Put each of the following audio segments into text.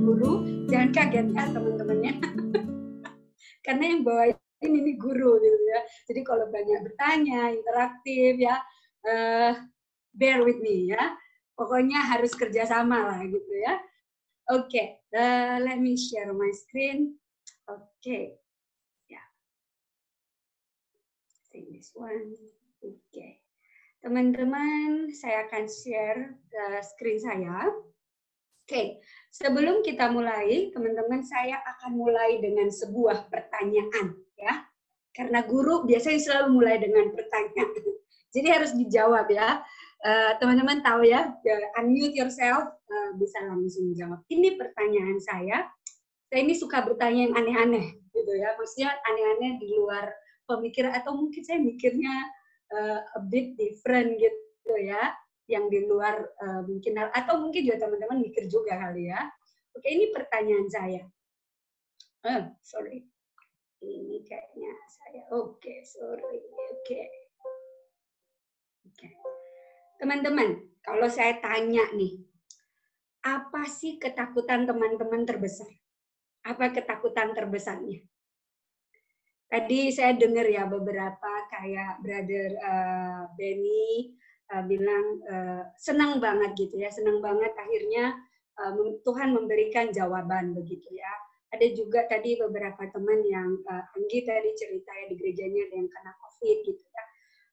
guru jangan kaget ya teman-temannya karena yang bawa ini guru gitu ya jadi kalau banyak bertanya interaktif ya uh, bear with me ya pokoknya harus kerjasama lah gitu ya oke okay, uh, let me share my screen oke okay. ya yeah. this one oke okay. Teman-teman, saya akan share uh, screen saya. Oke, sebelum kita mulai, teman-teman, saya akan mulai dengan sebuah pertanyaan, ya. Karena guru biasanya selalu mulai dengan pertanyaan. Jadi harus dijawab ya. Eh, teman-teman uh, tahu ya, unmute yourself, uh, bisa langsung jawab. Ini pertanyaan saya. Saya ini suka bertanya yang aneh-aneh, gitu ya. Maksudnya aneh-aneh di luar pemikiran atau mungkin saya mikirnya uh, a bit different gitu ya yang di luar uh, mungkin atau mungkin juga teman-teman mikir juga kali ya. Oke, ini pertanyaan saya. Uh, sorry. Ini kayaknya saya. Oke, sorry. Oke. Oke. Teman-teman, kalau saya tanya nih, apa sih ketakutan teman-teman terbesar? Apa ketakutan terbesarnya? Tadi saya dengar ya beberapa kayak brother uh, Benny uh, bilang uh, senang banget gitu ya, senang banget akhirnya uh, Tuhan memberikan jawaban begitu ya. Ada juga tadi beberapa teman yang uh, Anggi tadi cerita ya di gerejanya ada yang kena COVID gitu ya.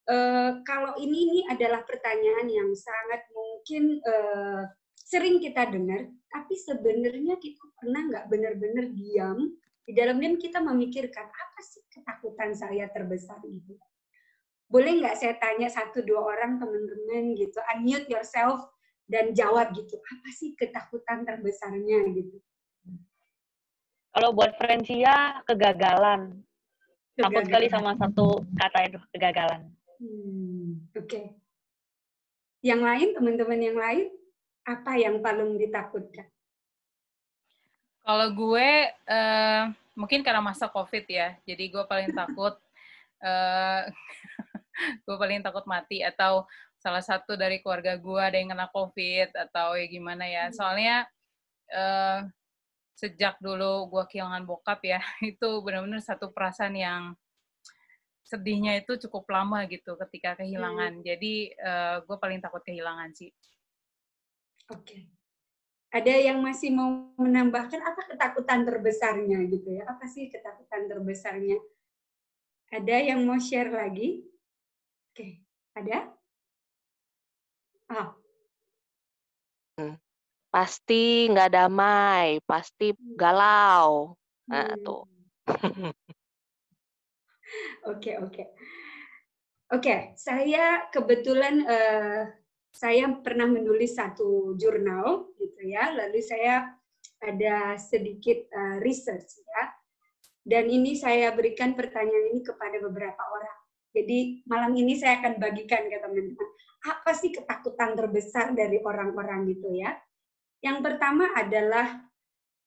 Uh, kalau ini ini adalah pertanyaan yang sangat mungkin uh, sering kita dengar, tapi sebenarnya kita pernah nggak benar-benar diam di dalam diam kita memikirkan apa sih ketakutan saya terbesar gitu. Boleh nggak saya tanya satu dua orang teman-teman gitu, unmute yourself dan jawab gitu, apa sih ketakutan terbesarnya gitu. Kalau buat Francia, kegagalan. kegagalan. Takut sekali sama satu kata itu, kegagalan. Hmm, Oke. Okay. Yang lain, teman-teman yang lain, apa yang paling ditakutkan? Kalau gue uh, mungkin karena masa COVID ya, jadi gue paling takut uh, gue paling takut mati atau salah satu dari keluarga gue ada yang kena COVID atau ya gimana ya. Hmm. Soalnya uh, sejak dulu gue kehilangan bokap ya, itu benar-benar satu perasaan yang sedihnya itu cukup lama gitu ketika kehilangan. Hmm. Jadi uh, gue paling takut kehilangan sih. Oke. Okay. Ada yang masih mau menambahkan apa ketakutan terbesarnya gitu ya? Apa sih ketakutan terbesarnya? Ada yang mau share lagi? Oke, ada? Ah. Hmm. Pasti nggak damai, pasti hmm. galau. Nah, hmm. tuh. Oke, oke. Oke, saya kebetulan uh, saya pernah menulis satu jurnal gitu ya, lalu saya ada sedikit uh, research ya. Dan ini saya berikan pertanyaan ini kepada beberapa orang. Jadi malam ini saya akan bagikan ke teman-teman. Apa sih ketakutan terbesar dari orang-orang gitu ya? Yang pertama adalah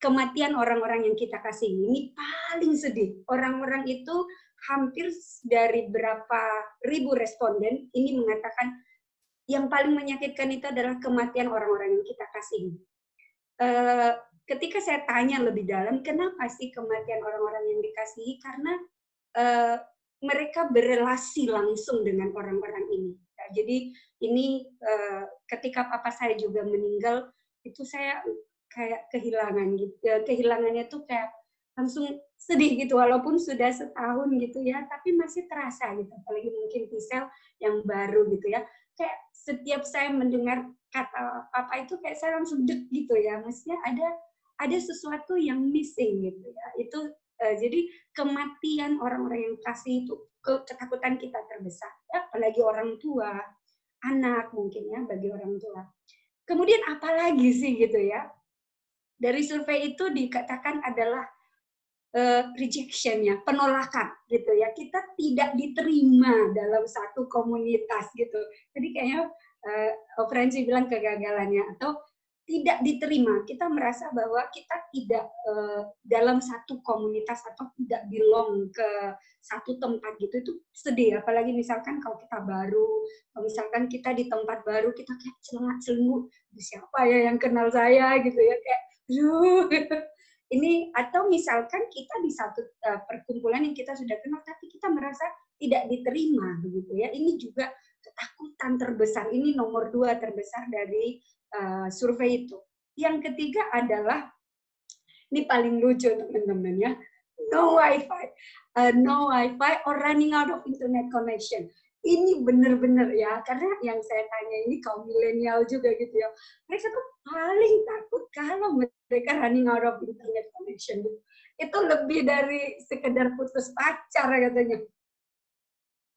kematian orang-orang yang kita kasih. Ini paling sedih. Orang-orang itu hampir dari berapa ribu responden ini mengatakan yang paling menyakitkan itu adalah kematian orang-orang yang kita kasih. Uh, ketika saya tanya lebih dalam, kenapa sih kematian orang-orang yang dikasihi? Karena uh, mereka berelasi langsung dengan orang-orang ini. Nah, jadi ini uh, ketika papa saya juga meninggal, itu saya kayak kehilangan gitu. Kehilangannya tuh kayak langsung sedih gitu walaupun sudah setahun gitu ya tapi masih terasa gitu apalagi mungkin Tisel yang baru gitu ya kayak setiap saya mendengar kata apa itu kayak saya langsung dek gitu ya maksudnya ada ada sesuatu yang missing gitu ya itu uh, jadi kematian orang-orang yang kasih itu ketakutan kita terbesar ya apalagi orang tua anak mungkin ya bagi orang tua kemudian apalagi sih gitu ya dari survei itu dikatakan adalah uh, rejection ya, penolakan gitu ya. Kita tidak diterima dalam satu komunitas gitu. Jadi kayaknya uh, Franci bilang kegagalannya atau tidak diterima. Kita merasa bahwa kita tidak uh, dalam satu komunitas atau tidak belong ke satu tempat gitu itu sedih. Apalagi misalkan kalau kita baru, kalau misalkan kita di tempat baru kita kayak celengak celenguk siapa ya yang kenal saya gitu ya kayak ini atau misalkan kita di satu uh, perkumpulan yang kita sudah kenal tapi kita merasa tidak diterima begitu ya ini juga ketakutan terbesar ini nomor dua terbesar dari uh, survei itu. Yang ketiga adalah ini paling lucu teman-teman ya no wifi. Uh, no wifi or running out of internet connection. Ini benar-benar ya karena yang saya tanya ini kaum milenial juga gitu ya. Mereka tuh paling takut kalau mereka running out of internet connection. Itu lebih dari sekedar putus pacar katanya.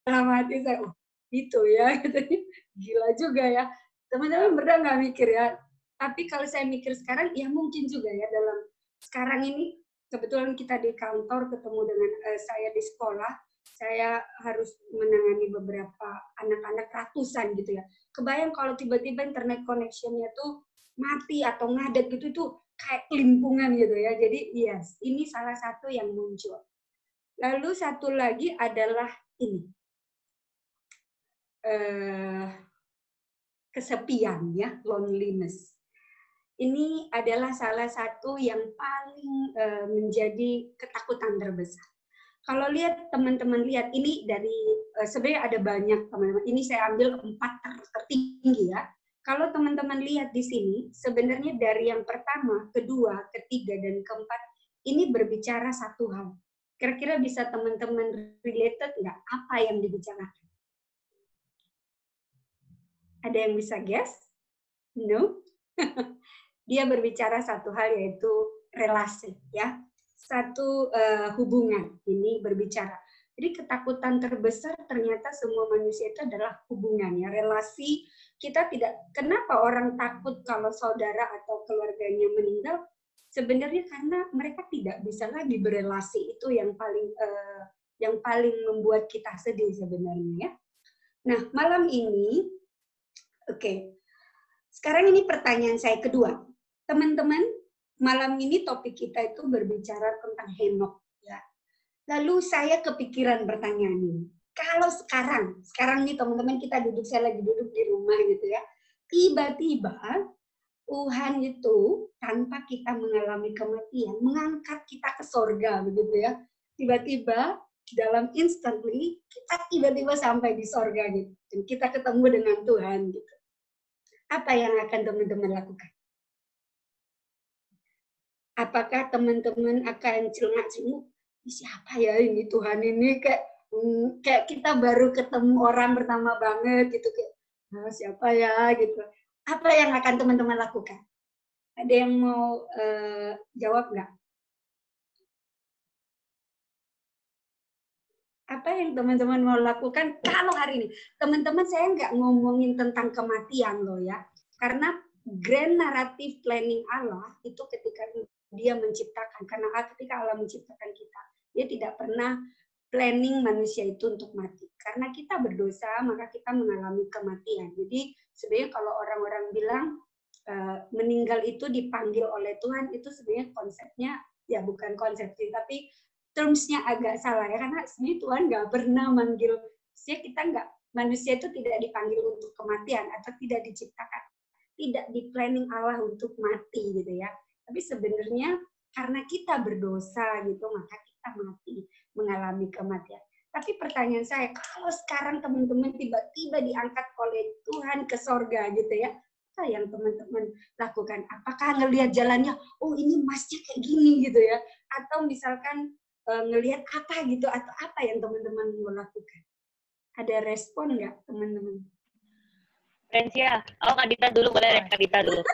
Dalam hati saya oh itu ya katanya. Gila juga ya teman-teman benar nggak mikir ya tapi kalau saya mikir sekarang ya mungkin juga ya dalam sekarang ini kebetulan kita di kantor ketemu dengan uh, saya di sekolah saya harus menangani beberapa anak-anak ratusan gitu ya. Kebayang kalau tiba-tiba internet connection-nya tuh mati atau ngadet gitu itu kayak kelimpungan gitu ya. Jadi yes, ini salah satu yang muncul. Lalu satu lagi adalah ini. Uh, kesepian ya, loneliness. Ini adalah salah satu yang paling uh, menjadi ketakutan terbesar kalau lihat teman-teman lihat ini dari uh, sebenarnya ada banyak teman-teman. Ini saya ambil empat ter tertinggi ya. Kalau teman-teman lihat di sini, sebenarnya dari yang pertama, kedua, ketiga, dan keempat, ini berbicara satu hal. Kira-kira bisa teman-teman related nggak apa yang dibicarakan? Ada yang bisa guess? No? Dia berbicara satu hal yaitu relasi, ya satu uh, hubungan ini berbicara. Jadi ketakutan terbesar ternyata semua manusia itu adalah hubungan ya, relasi. Kita tidak kenapa orang takut kalau saudara atau keluarganya meninggal? Sebenarnya karena mereka tidak bisa lagi berelasi. Itu yang paling uh, yang paling membuat kita sedih sebenarnya ya. Nah, malam ini oke. Sekarang ini pertanyaan saya kedua. Teman-teman malam ini topik kita itu berbicara tentang Henok ya. Lalu saya kepikiran pertanyaan ini. Kalau sekarang, sekarang nih teman-teman kita duduk, saya lagi duduk di rumah gitu ya. Tiba-tiba Tuhan itu tanpa kita mengalami kematian mengangkat kita ke sorga begitu ya. Tiba-tiba dalam instantly kita tiba-tiba sampai di sorga gitu. Dan kita ketemu dengan Tuhan gitu. Apa yang akan teman-teman lakukan? apakah teman-teman akan celengak-celenguk siapa ya ini Tuhan ini kayak hmm, kayak kita baru ketemu orang pertama banget gitu kayak nah, siapa ya gitu apa yang akan teman-teman lakukan ada yang mau uh, jawab nggak apa yang teman-teman mau lakukan kalau hari ini? Teman-teman saya nggak ngomongin tentang kematian loh ya. Karena grand narrative planning Allah itu ketika dia menciptakan karena ketika Allah menciptakan kita dia tidak pernah planning manusia itu untuk mati. Karena kita berdosa maka kita mengalami kematian. Jadi sebenarnya kalau orang-orang bilang uh, meninggal itu dipanggil oleh Tuhan itu sebenarnya konsepnya ya bukan konsep tapi termsnya agak salah ya karena sebenarnya Tuhan nggak pernah manggil saya kita nggak manusia itu tidak dipanggil untuk kematian atau tidak diciptakan tidak di planning Allah untuk mati gitu ya tapi sebenarnya karena kita berdosa gitu, maka kita mati, mengalami kematian. Tapi pertanyaan saya, kalau sekarang teman-teman tiba-tiba diangkat oleh Tuhan ke sorga gitu ya, apa yang teman-teman lakukan? Apakah ngelihat jalannya, oh ini masjid kayak gini gitu ya? Atau misalkan ngelihat apa gitu, atau apa yang teman-teman mau lakukan? Ada respon nggak teman-teman? Francia, oh Kadita dulu boleh deh, Kadita dulu.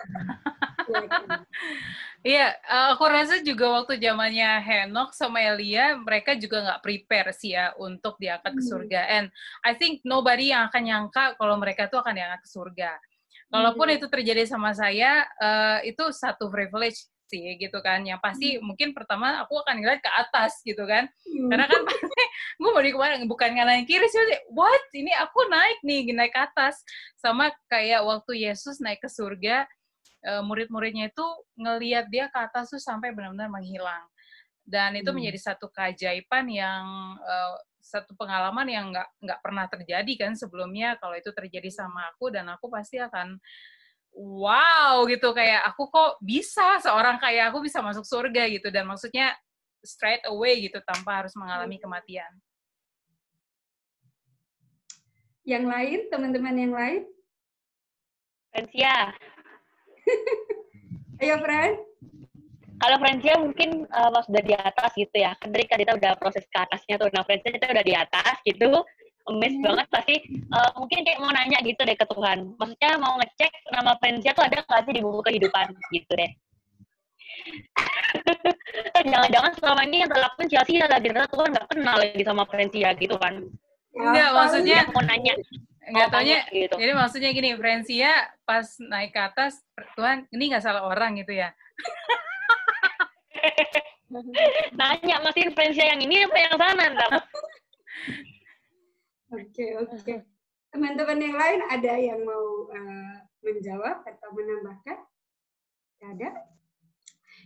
Iya, uh, aku rasa juga waktu zamannya Henok sama Elia, mereka juga nggak prepare sih ya untuk diangkat ke hmm. surga. And I think nobody yang akan nyangka kalau mereka tuh akan diangkat ke surga. Kalaupun hmm. itu terjadi sama saya, uh, itu satu privilege sih gitu kan. Yang pasti hmm. mungkin pertama aku akan ngeliat ke atas gitu kan. Hmm. Karena kan pasti gue mau di ke mana, bukan kanan kiri sih. What? Ini aku naik nih, naik ke atas. Sama kayak waktu Yesus naik ke surga, uh, murid-muridnya itu ngelihat dia ke atas tuh sampai benar-benar menghilang. Dan itu hmm. menjadi satu keajaiban yang uh, satu pengalaman yang nggak nggak pernah terjadi kan sebelumnya. Kalau itu terjadi sama aku dan aku pasti akan wow gitu kayak aku kok bisa seorang kayak aku bisa masuk surga gitu dan maksudnya straight away gitu tanpa harus mengalami kematian. Yang lain, teman-teman yang lain? Francia. Ayo, Fran. Kalau Francia mungkin uh, pas udah di atas gitu ya. Kan tadi kita udah proses ke atasnya tuh. Nah, Francia kita udah di atas gitu amazed hmm. banget pasti uh, mungkin kayak mau nanya gitu deh ke Tuhan. Maksudnya mau ngecek nama fansnya tuh ada nggak sih di buku kehidupan gitu deh. Jangan-jangan selama ini yang terlakukan Chelsea adalah ternyata Tuhan nggak kenal lagi sama Francia gitu kan. Enggak, maksudnya mau nanya. Enggak taunya, gitu. jadi maksudnya gini, Francia pas naik ke atas, Tuhan, ini nggak salah orang gitu ya? Nanya, masih Francia yang ini apa yang sana? Oke, oke. Teman-teman yang lain ada yang mau uh, menjawab atau menambahkan? Tidak ada?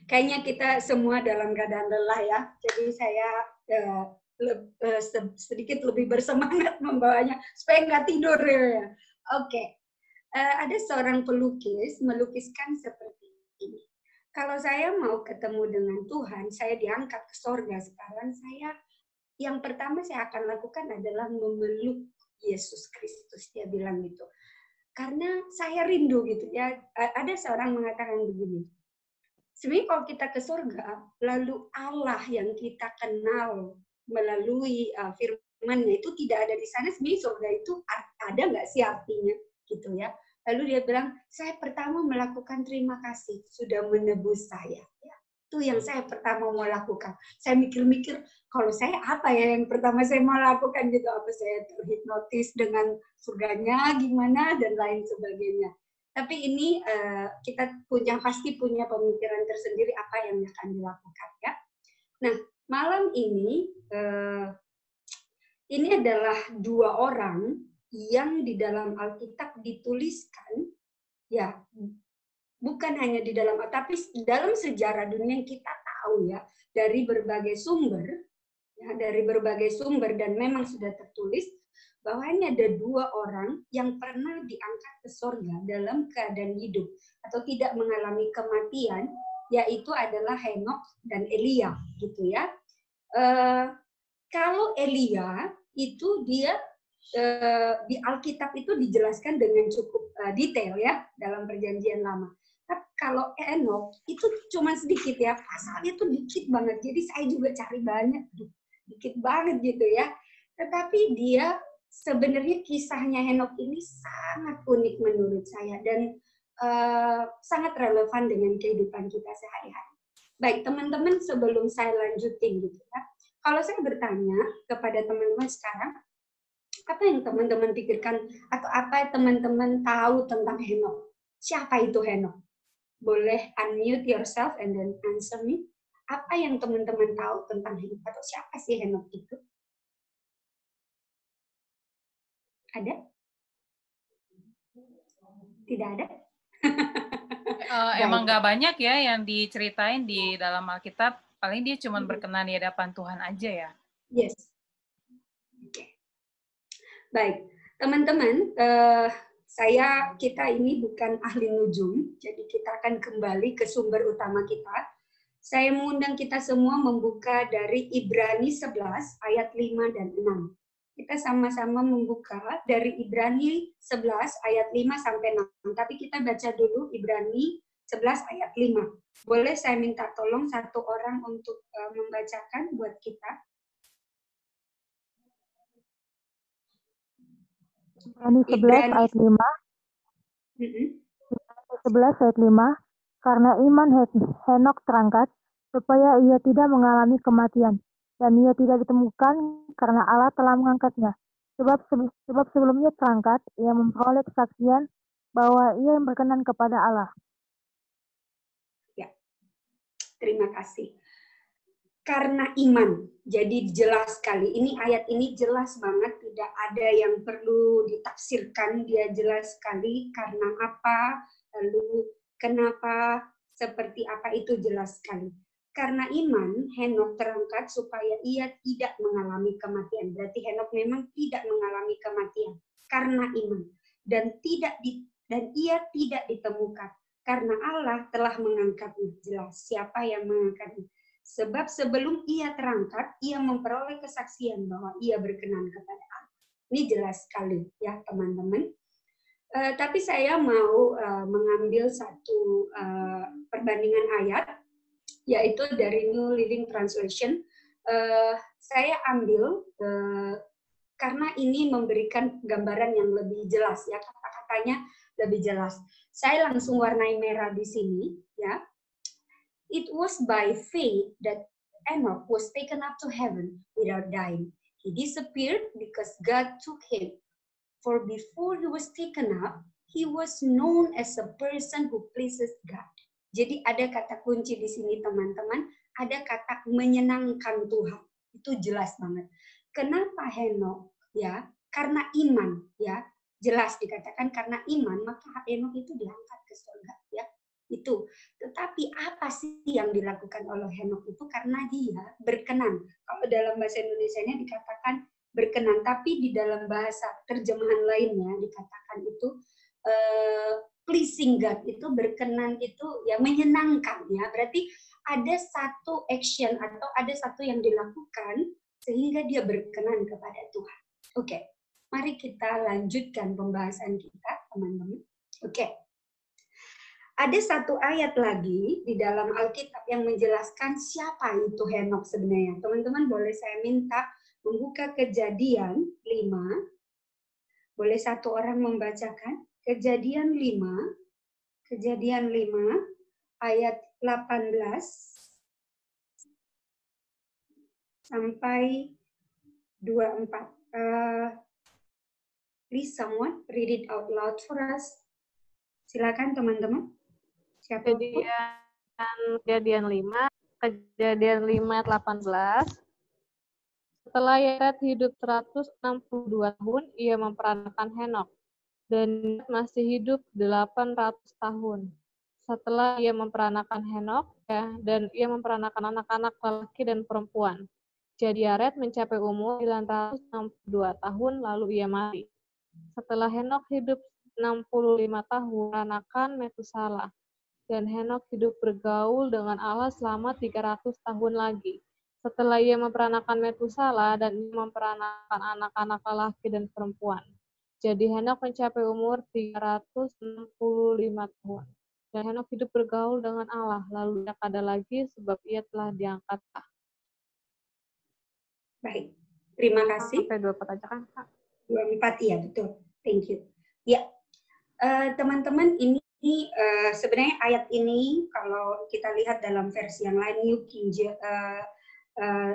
Kayaknya kita semua dalam keadaan lelah ya. Jadi saya uh, le uh, sedikit lebih bersemangat membawanya supaya nggak tidur ya. Oke. Okay. Uh, ada seorang pelukis melukiskan seperti ini. Kalau saya mau ketemu dengan Tuhan, saya diangkat ke sorga sekarang, saya yang pertama saya akan lakukan adalah memeluk Yesus Kristus. Dia bilang gitu. Karena saya rindu gitu ya. Ada seorang mengatakan begini. Sebenarnya kalau kita ke surga, lalu Allah yang kita kenal melalui uh, firman-Nya itu tidak ada di sana. Sebenarnya surga itu ada nggak sih artinya gitu ya. Lalu dia bilang, saya pertama melakukan terima kasih sudah menebus saya. Itu yang saya pertama mau lakukan. Saya mikir-mikir, kalau saya apa ya yang pertama saya mau lakukan gitu? Apa saya terhipnotis dengan surganya gimana dan lain sebagainya. Tapi ini uh, kita punya pasti punya pemikiran tersendiri apa yang akan dilakukan ya. Nah malam ini uh, ini adalah dua orang yang di dalam Alkitab dituliskan ya bukan hanya di dalam tapi dalam sejarah dunia yang kita tahu ya dari berbagai sumber ya, dari berbagai sumber dan memang sudah tertulis bahwa ini ada dua orang yang pernah diangkat ke sorga dalam keadaan hidup atau tidak mengalami kematian, yaitu adalah Henok dan Elia, gitu ya. E, kalau Elia itu dia e, di Alkitab itu dijelaskan dengan cukup e, detail ya dalam Perjanjian Lama. Tapi kalau Enok itu cuma sedikit ya, pasalnya itu dikit banget. Jadi saya juga cari banyak dikit banget gitu ya. Tetapi dia sebenarnya kisahnya Henok ini sangat unik menurut saya dan uh, sangat relevan dengan kehidupan kita sehari-hari. Baik teman-teman sebelum saya lanjutin gitu ya, kalau saya bertanya kepada teman-teman sekarang, apa yang teman-teman pikirkan atau apa teman-teman tahu tentang Henok? Siapa itu Henok? Boleh unmute yourself and then answer me. Apa yang teman-teman tahu tentang Henok atau siapa sih Henok itu? Ada? Tidak ada? uh, emang nggak banyak ya yang diceritain di dalam Alkitab. Paling dia cuma berkenan di hadapan Tuhan aja ya. Yes. Okay. Baik, teman-teman, uh, saya kita ini bukan ahli nujum, jadi kita akan kembali ke sumber utama kita, saya mengundang kita semua membuka dari Ibrani 11 ayat 5 dan 6. Kita sama-sama membuka dari Ibrani 11 ayat 5 sampai 6. Tapi kita baca dulu Ibrani 11 ayat 5. Boleh saya minta tolong satu orang untuk uh, membacakan buat kita? Ibrani 11 Ibrani. ayat 5. Mm -hmm. 11 ayat 5 karena iman Henok terangkat, supaya ia tidak mengalami kematian, dan ia tidak ditemukan karena Allah telah mengangkatnya. Sebab, sebab sebelumnya terangkat, ia memperoleh kesaksian bahwa ia yang berkenan kepada Allah. Ya, terima kasih. Karena iman, jadi jelas sekali. Ini ayat ini jelas banget, tidak ada yang perlu ditafsirkan. Dia jelas sekali karena apa, lalu kenapa, seperti apa itu jelas sekali. Karena iman, Henok terangkat supaya ia tidak mengalami kematian. Berarti Henok memang tidak mengalami kematian karena iman dan tidak di, dan ia tidak ditemukan karena Allah telah mengangkatnya. Jelas siapa yang mengangkatnya. Sebab sebelum ia terangkat, ia memperoleh kesaksian bahwa ia berkenan kepada Allah. Ini jelas sekali ya teman-teman. Uh, tapi saya mau uh, mengambil satu uh, perbandingan ayat, yaitu dari New Living Translation. Uh, saya ambil uh, karena ini memberikan gambaran yang lebih jelas ya kata-katanya lebih jelas. Saya langsung warnai merah di sini, ya. It was by faith that Enoch was taken up to heaven without dying. He disappeared because God took him. For before he was taken up, he was known as a person who pleases God. Jadi ada kata kunci di sini teman-teman, ada kata menyenangkan Tuhan. Itu jelas banget. Kenapa Henok? Ya, karena iman, ya jelas dikatakan karena iman maka Henok itu diangkat ke surga ya itu tetapi apa sih yang dilakukan oleh Henok itu karena dia berkenan kalau dalam bahasa Indonesia-nya dikatakan berkenan tapi di dalam bahasa terjemahan lainnya dikatakan itu uh, pleasing God itu berkenan itu ya menyenangkan ya berarti ada satu action atau ada satu yang dilakukan sehingga dia berkenan kepada Tuhan oke okay. Mari kita lanjutkan pembahasan kita, teman-teman. Oke. Ada satu ayat lagi di dalam Alkitab yang menjelaskan siapa itu Henok sebenarnya. Teman-teman boleh saya minta membuka kejadian 5. Boleh satu orang membacakan? Kejadian 5. Kejadian 5 ayat 18 sampai 24. Uh, Please someone read it out loud for us. Silakan teman-teman. Kejadian, kejadian 5, kejadian 5 ayat 18. Setelah Yaret hidup 162 tahun, ia memperanakan Henok. Dan masih hidup 800 tahun. Setelah ia memperanakan Henok, ya, dan ia memperanakan anak-anak lelaki dan perempuan. Jadi Yaret mencapai umur 962 tahun, lalu ia mati. Setelah Henok hidup 65 tahun, anakan Metusala. Dan Henok hidup bergaul dengan Allah selama 300 tahun lagi. Setelah ia memperanakan Metusala dan memperanakan anak-anak lelaki dan perempuan. Jadi Henok mencapai umur 365 tahun. Dan Henok hidup bergaul dengan Allah, lalu tidak ada lagi sebab ia telah diangkat. Baik, terima kasih. Sampai dua aja kan, Kak? 24 iya betul. Thank you. Ya, eh, teman-teman uh, ini uh, sebenarnya ayat ini kalau kita lihat dalam versi yang lain New King uh, uh,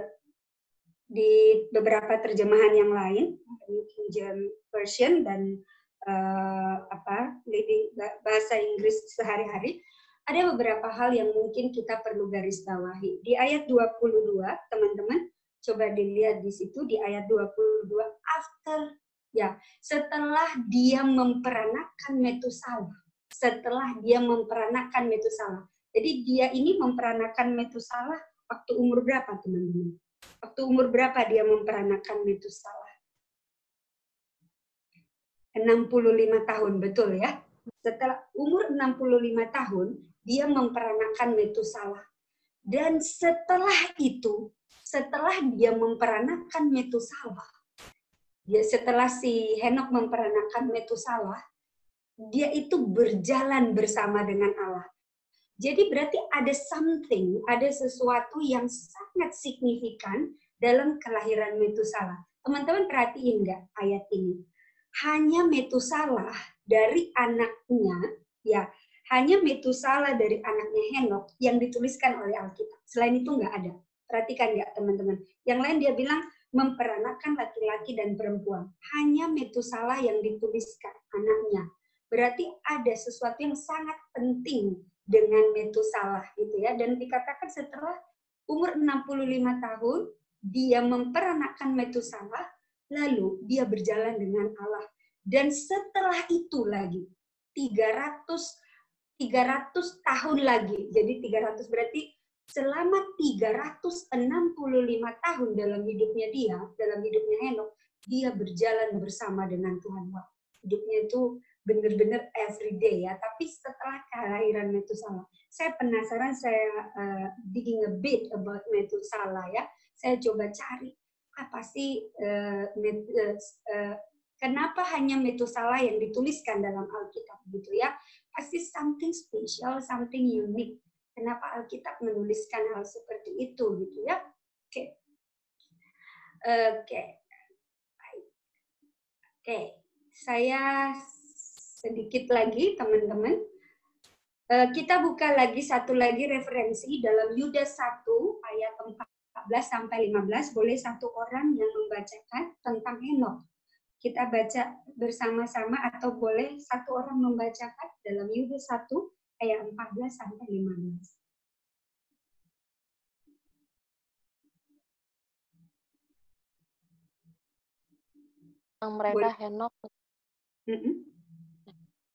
di beberapa terjemahan yang lain New King James Version dan uh, apa bahasa Inggris sehari-hari ada beberapa hal yang mungkin kita perlu garis bawahi. Di ayat 22, teman-teman, coba dilihat di situ di ayat 22 after ya setelah dia memperanakan Metusala setelah dia memperanakan Metusala. Jadi dia ini memperanakan Metusala waktu umur berapa teman-teman? Waktu umur berapa dia memperanakan Metusala? 65 tahun betul ya? Setelah umur 65 tahun dia memperanakan Metusala. Dan setelah itu setelah dia memperanakan Metusala dia setelah si Henok memperanakan Metusalah, dia itu berjalan bersama dengan Allah. Jadi berarti ada something, ada sesuatu yang sangat signifikan dalam kelahiran Metusalah. Teman-teman perhatiin nggak ayat ini? Hanya Metusalah dari anaknya, ya hanya Metusalah dari anaknya Henok yang dituliskan oleh Alkitab. Selain itu nggak ada. Perhatikan nggak teman-teman? Yang lain dia bilang memperanakan laki-laki dan perempuan. Hanya Metusala yang dituliskan anaknya. Berarti ada sesuatu yang sangat penting dengan Metusala gitu ya. Dan dikatakan setelah umur 65 tahun dia memperanakan Metusala, lalu dia berjalan dengan Allah. Dan setelah itu lagi 300 300 tahun lagi. Jadi 300 berarti selama 365 tahun dalam hidupnya dia, dalam hidupnya Henok, dia berjalan bersama dengan Tuhan. Wah, hidupnya itu benar-benar everyday ya. Tapi setelah kelahiran Metusala, saya penasaran, saya uh, digging a bit about Metusala ya. Saya coba cari apa sih uh, met, uh, uh, kenapa hanya Metusala yang dituliskan dalam Alkitab gitu ya? Pasti something special, something unique. Kenapa Alkitab menuliskan hal seperti itu gitu ya? Oke. Okay. Oke. Okay. Oke. Okay. Saya sedikit lagi teman-teman. Eh, kita buka lagi satu lagi referensi dalam Yudas 1 ayat 14 sampai 15. Boleh satu orang yang membacakan tentang Henok. Kita baca bersama-sama atau boleh satu orang membacakan dalam Yudas 1 ayat 14 sampai 15. mereka Henok mm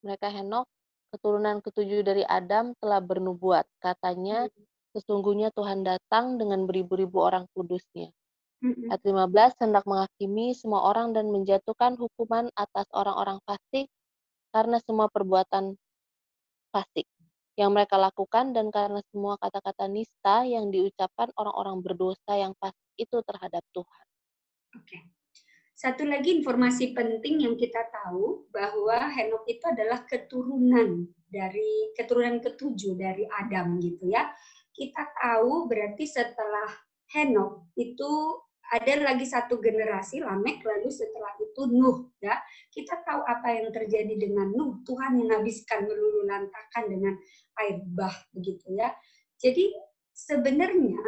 mereka Henok, keturunan ketujuh dari Adam telah bernubuat. Katanya, sesungguhnya Tuhan datang dengan beribu-ribu orang kudusnya. Ayat 15, hendak menghakimi semua orang dan menjatuhkan hukuman atas orang-orang fasik karena semua perbuatan fasik yang mereka lakukan dan karena semua kata-kata nista yang diucapkan orang-orang berdosa yang fasik itu terhadap Tuhan. Oke. Okay. Satu lagi informasi penting yang kita tahu bahwa Henok itu adalah keturunan dari keturunan ketujuh dari Adam gitu ya. Kita tahu berarti setelah Henok itu ada lagi satu generasi Lamek lalu setelah itu Nuh ya. Kita tahu apa yang terjadi dengan Nuh. Tuhan menghabiskan melulu lantakan dengan air bah begitu ya. Jadi sebenarnya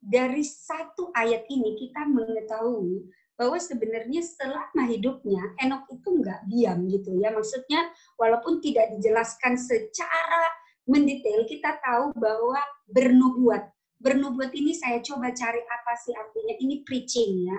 dari satu ayat ini kita mengetahui bahwa sebenarnya selama hidupnya Enok itu nggak diam gitu ya. Maksudnya walaupun tidak dijelaskan secara mendetail, kita tahu bahwa bernubuat. Bernubuat ini saya coba cari apa sih artinya. Ini preaching ya.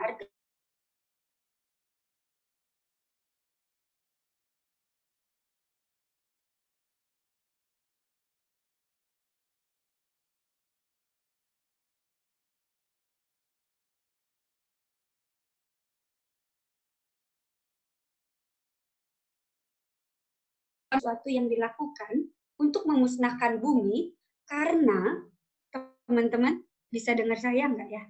Sesuatu yang dilakukan untuk memusnahkan bumi karena teman-teman bisa dengar saya enggak ya?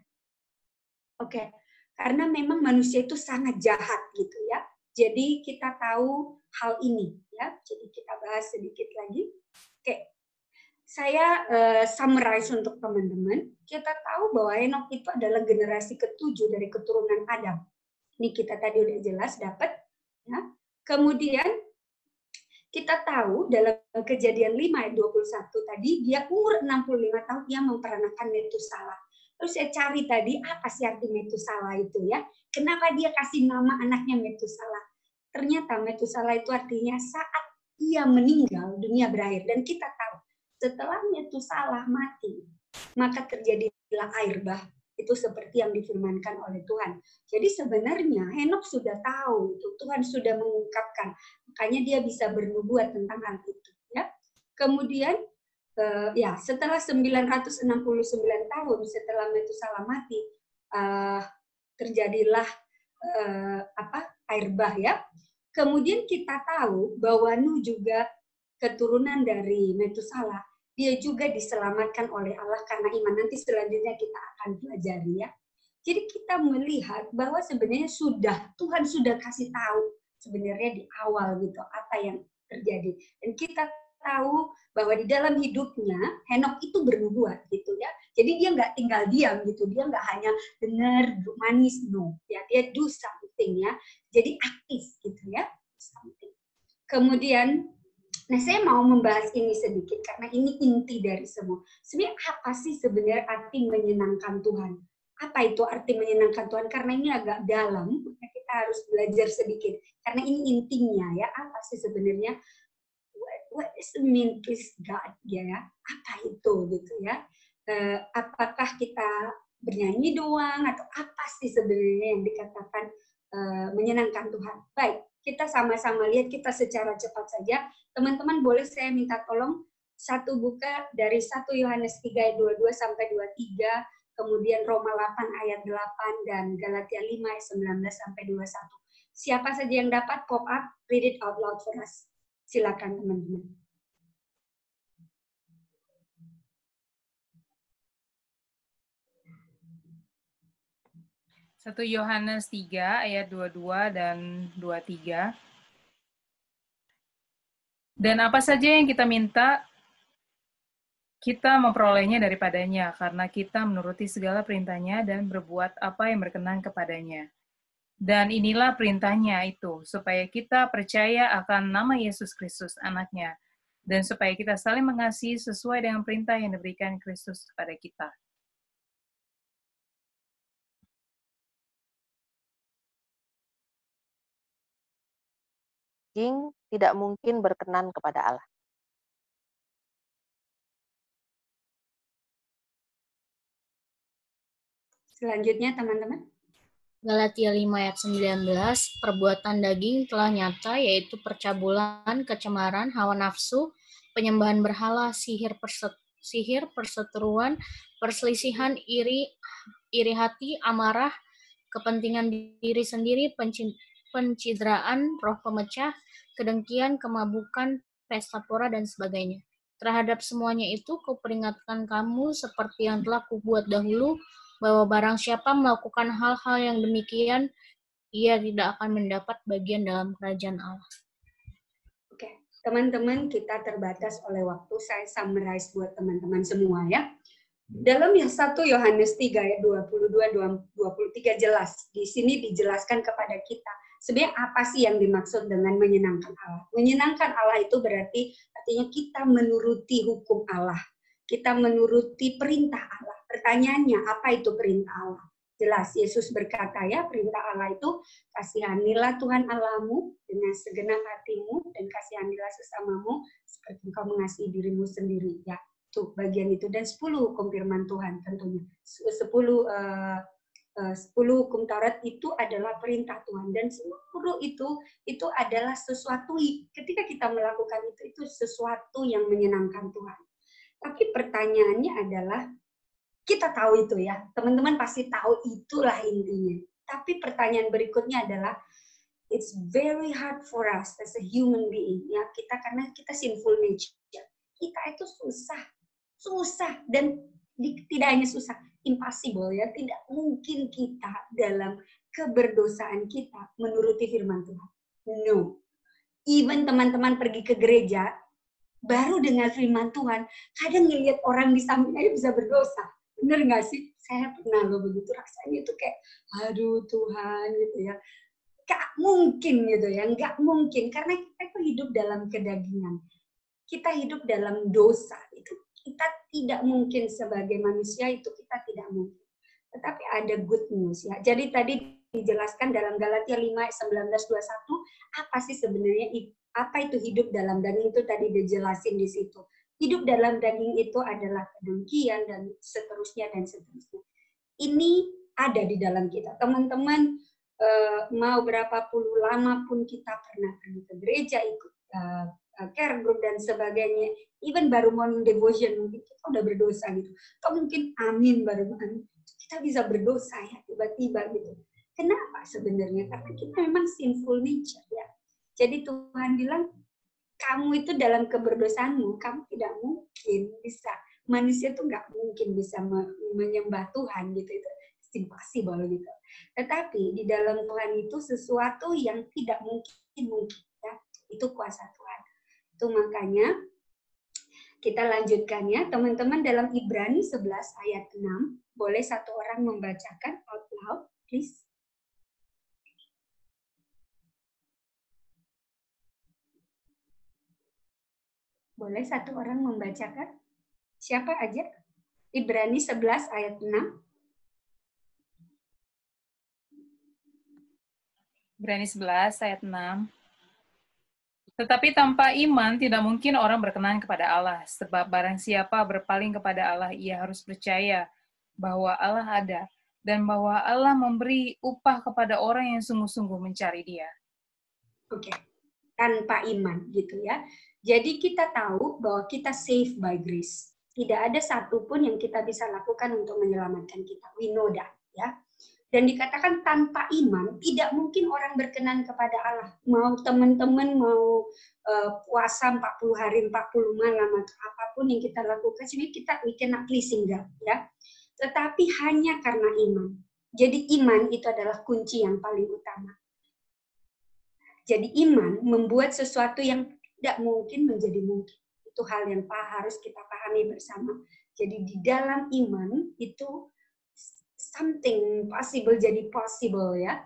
Oke, karena memang manusia itu sangat jahat gitu ya. Jadi kita tahu hal ini ya. Jadi kita bahas sedikit lagi. Oke, saya uh, summarize untuk teman-teman. Kita tahu bahwa Enoch itu adalah generasi ketujuh dari keturunan Adam. Ini kita tadi udah jelas dapat. Ya. Kemudian kita tahu dalam kejadian 5 ayat 21 tadi, dia umur 65 tahun, dia memperanakan Metusala. Terus saya cari tadi, apa sih arti Metusala itu ya? Kenapa dia kasih nama anaknya Metusala? Ternyata Metusala itu artinya saat ia meninggal, dunia berakhir. Dan kita tahu, setelah Metusala mati, maka terjadilah air bah itu seperti yang difirmankan oleh Tuhan. Jadi sebenarnya Henok sudah tahu itu Tuhan sudah mengungkapkan, makanya dia bisa bernubuat tentang hal itu. Ya, kemudian uh, ya setelah 969 tahun setelah Metusala mati, uh, terjadilah uh, apa air bah ya. Kemudian kita tahu bahwa Nuh juga keturunan dari Metusala dia juga diselamatkan oleh Allah karena iman. Nanti selanjutnya kita akan pelajari ya. Jadi kita melihat bahwa sebenarnya sudah Tuhan sudah kasih tahu sebenarnya di awal gitu apa yang terjadi. Dan kita tahu bahwa di dalam hidupnya Henok itu bernubuat gitu ya. Jadi dia nggak tinggal diam gitu. Dia nggak hanya dengar manis no. Ya dia do something ya. Jadi aktif gitu ya. Something. Kemudian Nah, saya mau membahas ini sedikit karena ini inti dari semua. Sebenarnya apa sih sebenarnya arti menyenangkan Tuhan? Apa itu arti menyenangkan Tuhan? Karena ini agak dalam, kita harus belajar sedikit. Karena ini intinya ya, apa sih sebenarnya what is the mean please God ya? Apa itu gitu ya? Uh, apakah kita bernyanyi doang atau apa sih sebenarnya yang dikatakan uh, menyenangkan Tuhan? Baik, kita sama-sama lihat kita secara cepat saja. Teman-teman boleh saya minta tolong satu buka dari 1 Yohanes 3 ayat 22 sampai 23, kemudian Roma 8 ayat 8 dan Galatia 5 ayat 19 sampai 21. Siapa saja yang dapat pop up, read it out loud for us. Silakan teman-teman. Satu Yohanes 3 ayat 22 dan 23. Dan apa saja yang kita minta, kita memperolehnya daripadanya, karena kita menuruti segala perintahnya dan berbuat apa yang berkenan kepadanya. Dan inilah perintahnya itu, supaya kita percaya akan nama Yesus Kristus, anaknya, dan supaya kita saling mengasihi sesuai dengan perintah yang diberikan Kristus kepada kita. Daging tidak mungkin berkenan kepada Allah. Selanjutnya teman-teman. Galatia 5 ayat 19, perbuatan daging telah nyata yaitu percabulan, kecemaran, hawa nafsu, penyembahan berhala, sihir, perset, sihir, perseteruan, perselisihan, iri, iri hati, amarah, kepentingan diri sendiri, pencidraan, roh pemecah, kedengkian, kemabukan, pesta pora, dan sebagainya. Terhadap semuanya itu, kuperingatkan kamu seperti yang telah kubuat dahulu, bahwa barang siapa melakukan hal-hal yang demikian, ia tidak akan mendapat bagian dalam kerajaan Allah. Oke, teman-teman kita terbatas oleh waktu, saya summarize buat teman-teman semua ya. Dalam yang 1 Yohanes 3 ayat 22 23 jelas. Di sini dijelaskan kepada kita sebenarnya apa sih yang dimaksud dengan menyenangkan Allah? Menyenangkan Allah itu berarti artinya kita menuruti hukum Allah. Kita menuruti perintah Allah. Pertanyaannya, apa itu perintah Allah? Jelas, Yesus berkata ya, perintah Allah itu kasihanilah Tuhan Allahmu dengan segenap hatimu dan kasihanilah sesamamu seperti engkau mengasihi dirimu sendiri. Ya, tuh bagian itu. Dan 10 hukum firman Tuhan tentunya. 10 uh, 10 eh, hukum Taurat itu adalah perintah Tuhan dan seluruh itu itu adalah sesuatu ketika kita melakukan itu itu sesuatu yang menyenangkan Tuhan. Tapi pertanyaannya adalah kita tahu itu ya, teman-teman pasti tahu itulah intinya. Tapi pertanyaan berikutnya adalah it's very hard for us as a human being ya kita karena kita sinful nature. Kita itu susah, susah dan tidak hanya susah, impossible ya, tidak mungkin kita dalam keberdosaan kita menuruti firman Tuhan. No. Even teman-teman pergi ke gereja, baru dengar firman Tuhan, kadang ngelihat orang di samping aja bisa berdosa. Bener nggak sih? Saya pernah loh begitu rasanya itu kayak, aduh Tuhan gitu ya. Gak mungkin gitu ya, nggak mungkin. Karena kita itu hidup dalam kedagingan. Kita hidup dalam dosa. Itu kita tidak mungkin sebagai manusia itu kita tidak mungkin. Tetapi ada good news ya. Jadi tadi dijelaskan dalam Galatia 5 ayat 19 21 apa sih sebenarnya apa itu hidup dalam daging itu tadi dijelasin di situ. Hidup dalam daging itu adalah kedengkian dan seterusnya dan seterusnya. Ini ada di dalam kita. Teman-teman eh, mau berapa puluh lama pun kita pernah pergi ke gereja ikut eh, care group dan sebagainya, even baru morning devotion mungkin kita udah berdosa gitu. Atau mungkin amin baru amin. Kita bisa berdosa ya tiba-tiba gitu. Kenapa sebenarnya? Karena kita memang sinful nature ya. Jadi Tuhan bilang kamu itu dalam keberdosaanmu, kamu tidak mungkin bisa manusia tuh nggak mungkin bisa menyembah Tuhan gitu itu impossible gitu. Tetapi di dalam Tuhan itu sesuatu yang tidak mungkin mungkin ya itu kuasa Tuhan. Itu makanya kita lanjutkan ya, teman-teman dalam Ibrani 11 ayat 6, boleh satu orang membacakan out loud, please. Boleh satu orang membacakan? Siapa aja? Ibrani 11 ayat 6. Ibrani 11 ayat 6. Tetapi tanpa iman tidak mungkin orang berkenan kepada Allah, sebab barang siapa berpaling kepada Allah, ia harus percaya bahwa Allah ada dan bahwa Allah memberi upah kepada orang yang sungguh-sungguh mencari Dia. Oke, okay. tanpa iman gitu ya. Jadi kita tahu bahwa kita safe by grace. Tidak ada satupun yang kita bisa lakukan untuk menyelamatkan kita. We know that ya. Dan dikatakan tanpa iman tidak mungkin orang berkenan kepada Allah. Mau teman-teman mau uh, puasa 40 hari 40 malam atau apa pun yang kita lakukan sebenarnya kita we cannot pleasing ya. Tetapi hanya karena iman. Jadi iman itu adalah kunci yang paling utama. Jadi iman membuat sesuatu yang tidak mungkin menjadi mungkin. Itu hal yang harus kita pahami bersama. Jadi di dalam iman itu something possible jadi possible ya.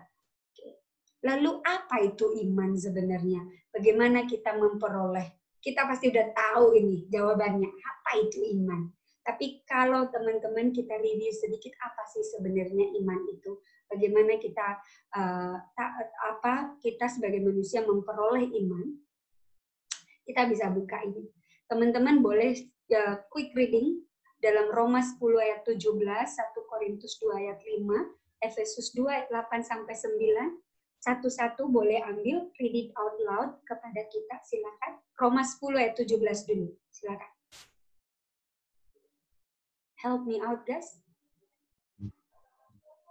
Lalu apa itu iman sebenarnya? Bagaimana kita memperoleh? Kita pasti udah tahu ini jawabannya. Apa itu iman? Tapi kalau teman-teman kita review sedikit apa sih sebenarnya iman itu? Bagaimana kita uh, apa kita sebagai manusia memperoleh iman? Kita bisa buka ini. Teman-teman boleh uh, quick reading dalam Roma 10 ayat 17, 1 Korintus 2 ayat 5, Efesus 2 ayat 8 sampai 9. Satu-satu boleh ambil, read it out loud kepada kita, silakan. Roma 10 ayat 17 dulu, silakan. Help me out, guys.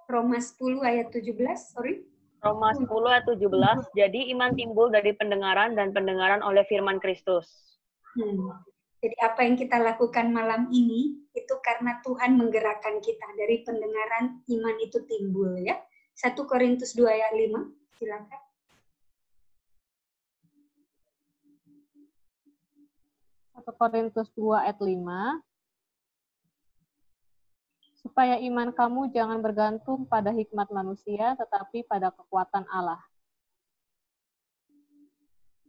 Roma 10 ayat 17, sorry. Roma 10 ayat 17, jadi iman timbul dari pendengaran dan pendengaran oleh firman Kristus. Hmm. Jadi apa yang kita lakukan malam ini itu karena Tuhan menggerakkan kita dari pendengaran iman itu timbul ya. 1 Korintus 2 ayat 5, silakan. Satu Korintus 2 ayat 5 supaya iman kamu jangan bergantung pada hikmat manusia tetapi pada kekuatan Allah.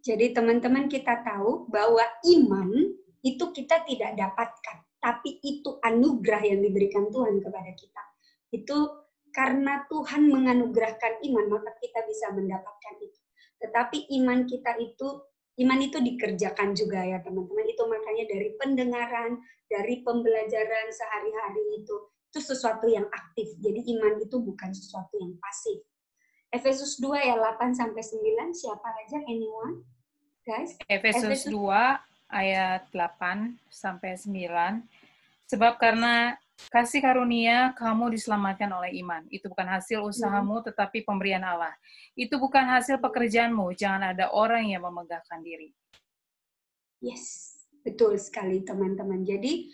Jadi teman-teman kita tahu bahwa iman itu kita tidak dapatkan, tapi itu anugerah yang diberikan Tuhan kepada kita. Itu karena Tuhan menganugerahkan iman, maka kita bisa mendapatkan itu. Tetapi iman kita itu, iman itu dikerjakan juga ya teman-teman. Itu makanya dari pendengaran, dari pembelajaran sehari-hari itu, itu sesuatu yang aktif. Jadi iman itu bukan sesuatu yang pasif. Efesus 2 ya 8 sampai 9, siapa aja anyone? Guys, Efesus, Efesus 2 ayat 8 sampai 9. Sebab karena kasih karunia kamu diselamatkan oleh iman. Itu bukan hasil usahamu hmm. tetapi pemberian Allah. Itu bukan hasil pekerjaanmu. Jangan ada orang yang memegahkan diri. Yes, betul sekali teman-teman. Jadi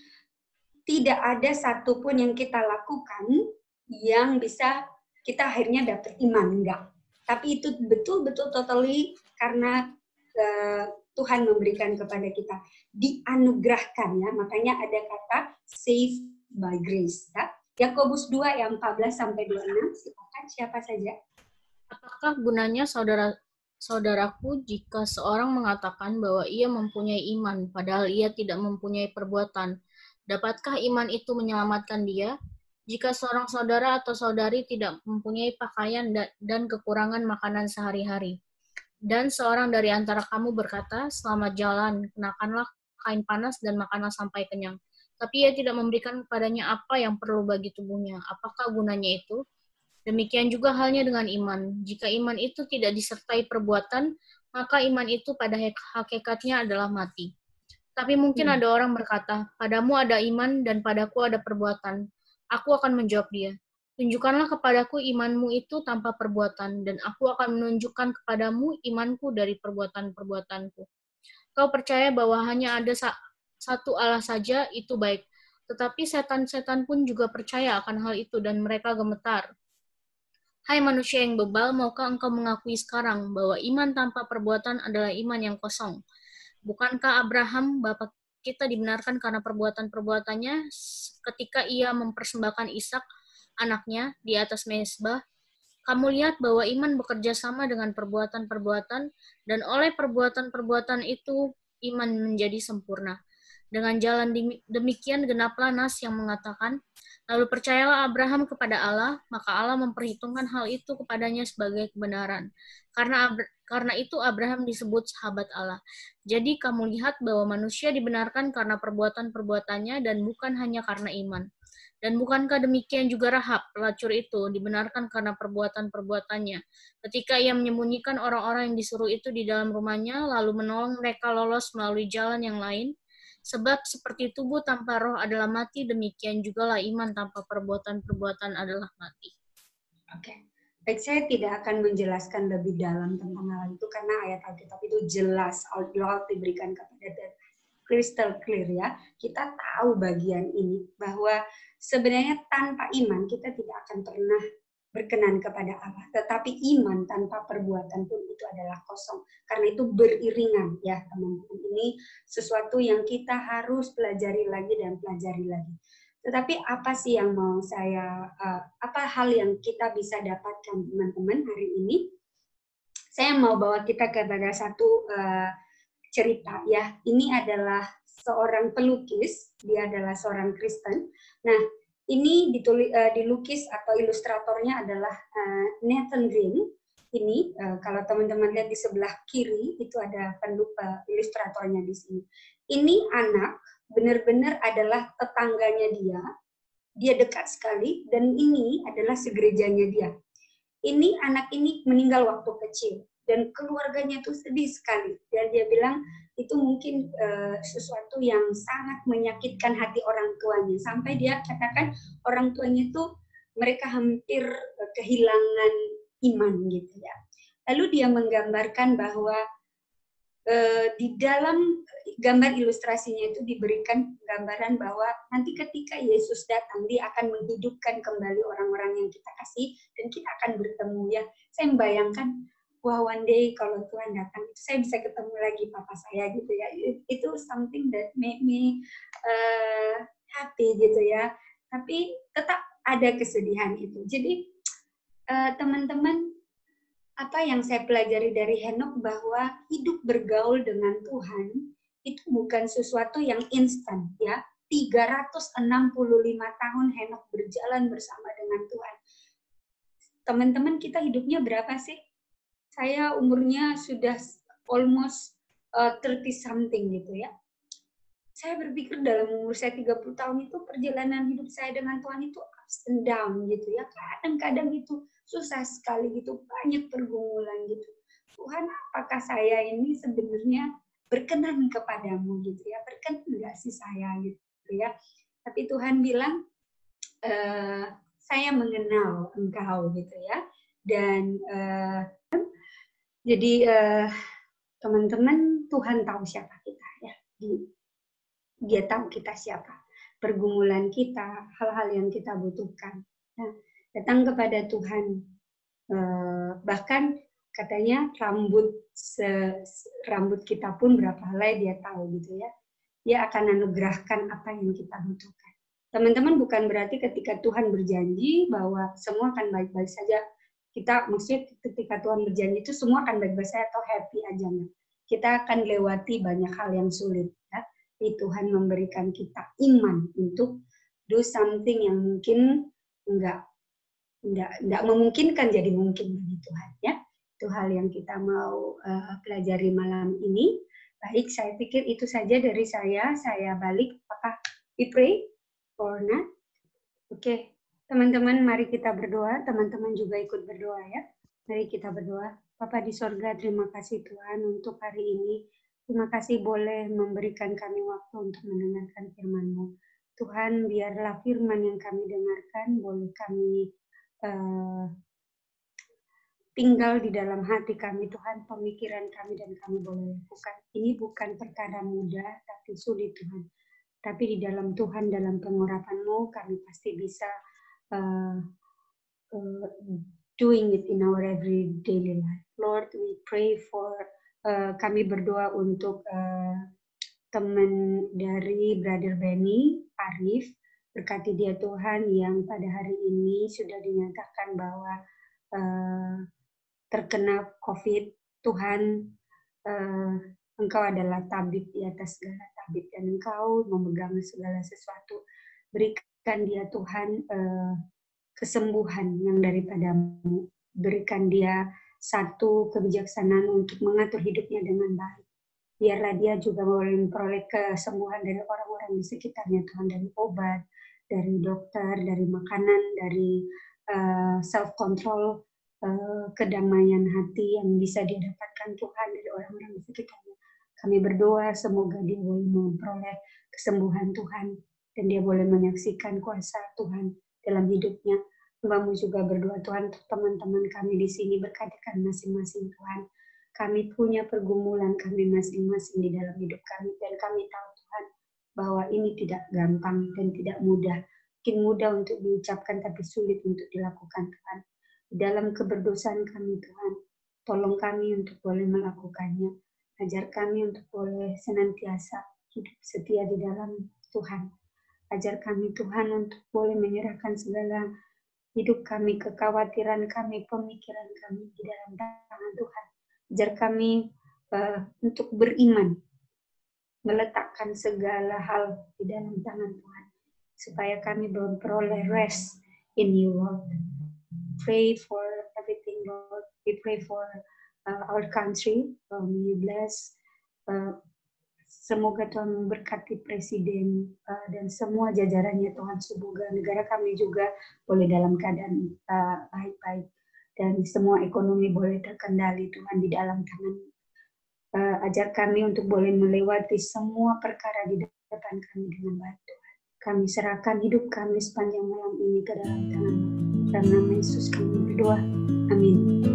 tidak ada satupun yang kita lakukan yang bisa kita akhirnya dapat iman enggak. Tapi itu betul-betul totally karena uh, Tuhan memberikan kepada kita. Dianugerahkan ya. Makanya ada kata save by grace ya. Yakobus 2 yang 14 sampai 26 silakan siapa saja? Apakah gunanya saudara saudaraku jika seorang mengatakan bahwa ia mempunyai iman padahal ia tidak mempunyai perbuatan? Dapatkah iman itu menyelamatkan dia? Jika seorang saudara atau saudari tidak mempunyai pakaian dan kekurangan makanan sehari-hari dan seorang dari antara kamu berkata, selamat jalan, kenakanlah kain panas dan makanlah sampai kenyang. Tapi ia tidak memberikan kepadanya apa yang perlu bagi tubuhnya. Apakah gunanya itu? Demikian juga halnya dengan iman. Jika iman itu tidak disertai perbuatan, maka iman itu pada hakikatnya adalah mati. Tapi mungkin hmm. ada orang berkata, padamu ada iman dan padaku ada perbuatan. Aku akan menjawab dia, Tunjukkanlah kepadaku imanmu itu tanpa perbuatan, dan aku akan menunjukkan kepadamu imanku dari perbuatan-perbuatanku. Kau percaya bahwa hanya ada satu Allah saja, itu baik. Tetapi setan-setan pun juga percaya akan hal itu, dan mereka gemetar. Hai manusia yang bebal, maukah engkau mengakui sekarang bahwa iman tanpa perbuatan adalah iman yang kosong? Bukankah Abraham, bapak kita dibenarkan karena perbuatan-perbuatannya ketika ia mempersembahkan Ishak anaknya di atas mesbah, kamu lihat bahwa iman bekerja sama dengan perbuatan-perbuatan, dan oleh perbuatan-perbuatan itu iman menjadi sempurna. Dengan jalan demikian genaplah nas yang mengatakan, lalu percayalah Abraham kepada Allah, maka Allah memperhitungkan hal itu kepadanya sebagai kebenaran. Karena karena itu Abraham disebut sahabat Allah. Jadi kamu lihat bahwa manusia dibenarkan karena perbuatan-perbuatannya dan bukan hanya karena iman. Dan bukankah demikian juga Rahab, pelacur itu, dibenarkan karena perbuatan-perbuatannya. Ketika ia menyembunyikan orang-orang yang disuruh itu di dalam rumahnya, lalu menolong mereka lolos melalui jalan yang lain, sebab seperti tubuh tanpa roh adalah mati, demikian juga lah iman tanpa perbuatan-perbuatan adalah mati. Oke. Okay. Baik, saya tidak akan menjelaskan lebih dalam tentang hal itu karena ayat Alkitab itu jelas outlaw diberikan kepada crystal clear ya. Kita tahu bagian ini bahwa sebenarnya tanpa iman kita tidak akan pernah berkenan kepada Allah. Tetapi iman tanpa perbuatan pun itu adalah kosong. Karena itu beriringan ya teman-teman. Ini sesuatu yang kita harus pelajari lagi dan pelajari lagi. Tetapi apa sih yang mau saya, uh, apa hal yang kita bisa dapatkan teman-teman hari ini? Saya mau bawa kita kepada satu uh, cerita ya. Ini adalah seorang pelukis, dia adalah seorang Kristen. Nah, ini ditulis, uh, dilukis atau ilustratornya adalah uh, Nathan Green. Ini uh, kalau teman-teman lihat di sebelah kiri itu ada penlupa ilustratornya di sini. Ini anak benar-benar adalah tetangganya dia. Dia dekat sekali dan ini adalah segerejanya dia. Ini anak ini meninggal waktu kecil dan keluarganya itu sedih sekali dan dia bilang itu mungkin uh, sesuatu yang sangat menyakitkan hati orang tuanya sampai dia katakan orang tuanya itu mereka hampir kehilangan iman gitu ya. Lalu dia menggambarkan bahwa uh, di dalam gambar ilustrasinya itu diberikan gambaran bahwa nanti ketika Yesus datang dia akan menghidupkan kembali orang-orang yang kita kasih dan kita akan bertemu ya. Saya membayangkan wah one day kalau Tuhan datang itu saya bisa ketemu lagi papa saya gitu ya. Itu something that make me uh, happy gitu ya. Tapi tetap ada kesedihan itu. Jadi uh, teman-teman apa yang saya pelajari dari Henok bahwa hidup bergaul dengan Tuhan itu bukan sesuatu yang instan ya. 365 tahun Henok berjalan bersama dengan Tuhan. Teman-teman kita hidupnya berapa sih? Saya umurnya sudah almost uh, 30 something gitu ya. Saya berpikir dalam umur saya 30 tahun itu perjalanan hidup saya dengan Tuhan itu ups and down gitu ya. Kadang-kadang itu susah sekali gitu, banyak pergumulan gitu. Tuhan, apakah saya ini sebenarnya berkenan kepadamu gitu ya berkenan nggak sih saya gitu ya tapi Tuhan bilang e, saya mengenal engkau gitu ya dan uh, jadi uh, teman-teman Tuhan tahu siapa kita ya dia tahu kita siapa pergumulan kita hal-hal yang kita butuhkan nah, datang kepada Tuhan uh, bahkan katanya rambut se, rambut kita pun berapa helai dia tahu gitu ya. Dia akan anugerahkan apa yang kita butuhkan. Teman-teman bukan berarti ketika Tuhan berjanji bahwa semua akan baik-baik saja. Kita maksudnya ketika Tuhan berjanji itu semua akan baik-baik saja atau happy aja. Kita akan lewati banyak hal yang sulit. Ya. Tapi Tuhan memberikan kita iman untuk do something yang mungkin enggak enggak enggak memungkinkan jadi mungkin bagi Tuhan ya itu hal yang kita mau uh, pelajari malam ini. Baik, saya pikir itu saja dari saya. Saya balik. Apakah we pray or not? Oke, okay. Teman-teman mari kita berdoa. Teman-teman juga ikut berdoa ya. Mari kita berdoa. Bapa di sorga, terima kasih Tuhan untuk hari ini. Terima kasih boleh memberikan kami waktu untuk mendengarkan firman-Mu. Tuhan, biarlah firman yang kami dengarkan boleh kami uh, tinggal di dalam hati kami Tuhan, pemikiran kami dan kami boleh lakukan. Ini bukan perkara mudah, tapi sulit Tuhan. Tapi di dalam Tuhan, dalam pengurapan-Mu, kami pasti bisa doing it in our every daily life. Lord, we pray for, uh, kami berdoa untuk uh, teman dari Brother Benny, Arif, berkati dia Tuhan yang pada hari ini sudah dinyatakan bahwa uh, terkena COVID, Tuhan, uh, Engkau adalah tabib di atas segala tabib dan Engkau memegang segala sesuatu. Berikan dia Tuhan uh, kesembuhan yang daripadamu. Berikan dia satu kebijaksanaan untuk mengatur hidupnya dengan baik. Biarlah dia juga boleh memperoleh kesembuhan dari orang-orang di sekitarnya Tuhan dari obat, dari dokter, dari makanan, dari uh, self control Eh, kedamaian hati yang bisa dia dapatkan Tuhan dari orang-orang di sekitarnya. Kami berdoa semoga dia boleh memperoleh kesembuhan Tuhan dan dia boleh menyaksikan kuasa Tuhan dalam hidupnya. Hambamu juga berdoa Tuhan untuk teman-teman kami di sini berkatakan masing-masing Tuhan. Kami punya pergumulan kami masing-masing di dalam hidup kami dan kami tahu Tuhan bahwa ini tidak gampang dan tidak mudah. Mungkin mudah untuk diucapkan tapi sulit untuk dilakukan Tuhan. Di dalam keberdosaan kami Tuhan, tolong kami untuk boleh melakukannya. Ajar kami untuk boleh senantiasa hidup setia di dalam Tuhan. Ajar kami Tuhan untuk boleh menyerahkan segala hidup kami, kekhawatiran kami, pemikiran kami di dalam tangan Tuhan. Ajar kami uh, untuk beriman, meletakkan segala hal di dalam tangan Tuhan, supaya kami memperoleh rest in you, Lord. Pray for everything, Lord. We pray for uh, our country. Um, you bless uh, Semoga Tuhan memberkati Presiden uh, dan semua jajarannya Tuhan. Semoga negara kami juga boleh dalam keadaan uh, baik-baik uh, dan semua ekonomi boleh terkendali Tuhan di dalam tangan. Uh, ajar kami untuk boleh melewati semua perkara di depan kami dengan baik Tuhan. Kami serahkan hidup kami sepanjang malam ini ke dalam tangan. Dalam nama Yesus kami berdoa. Amin.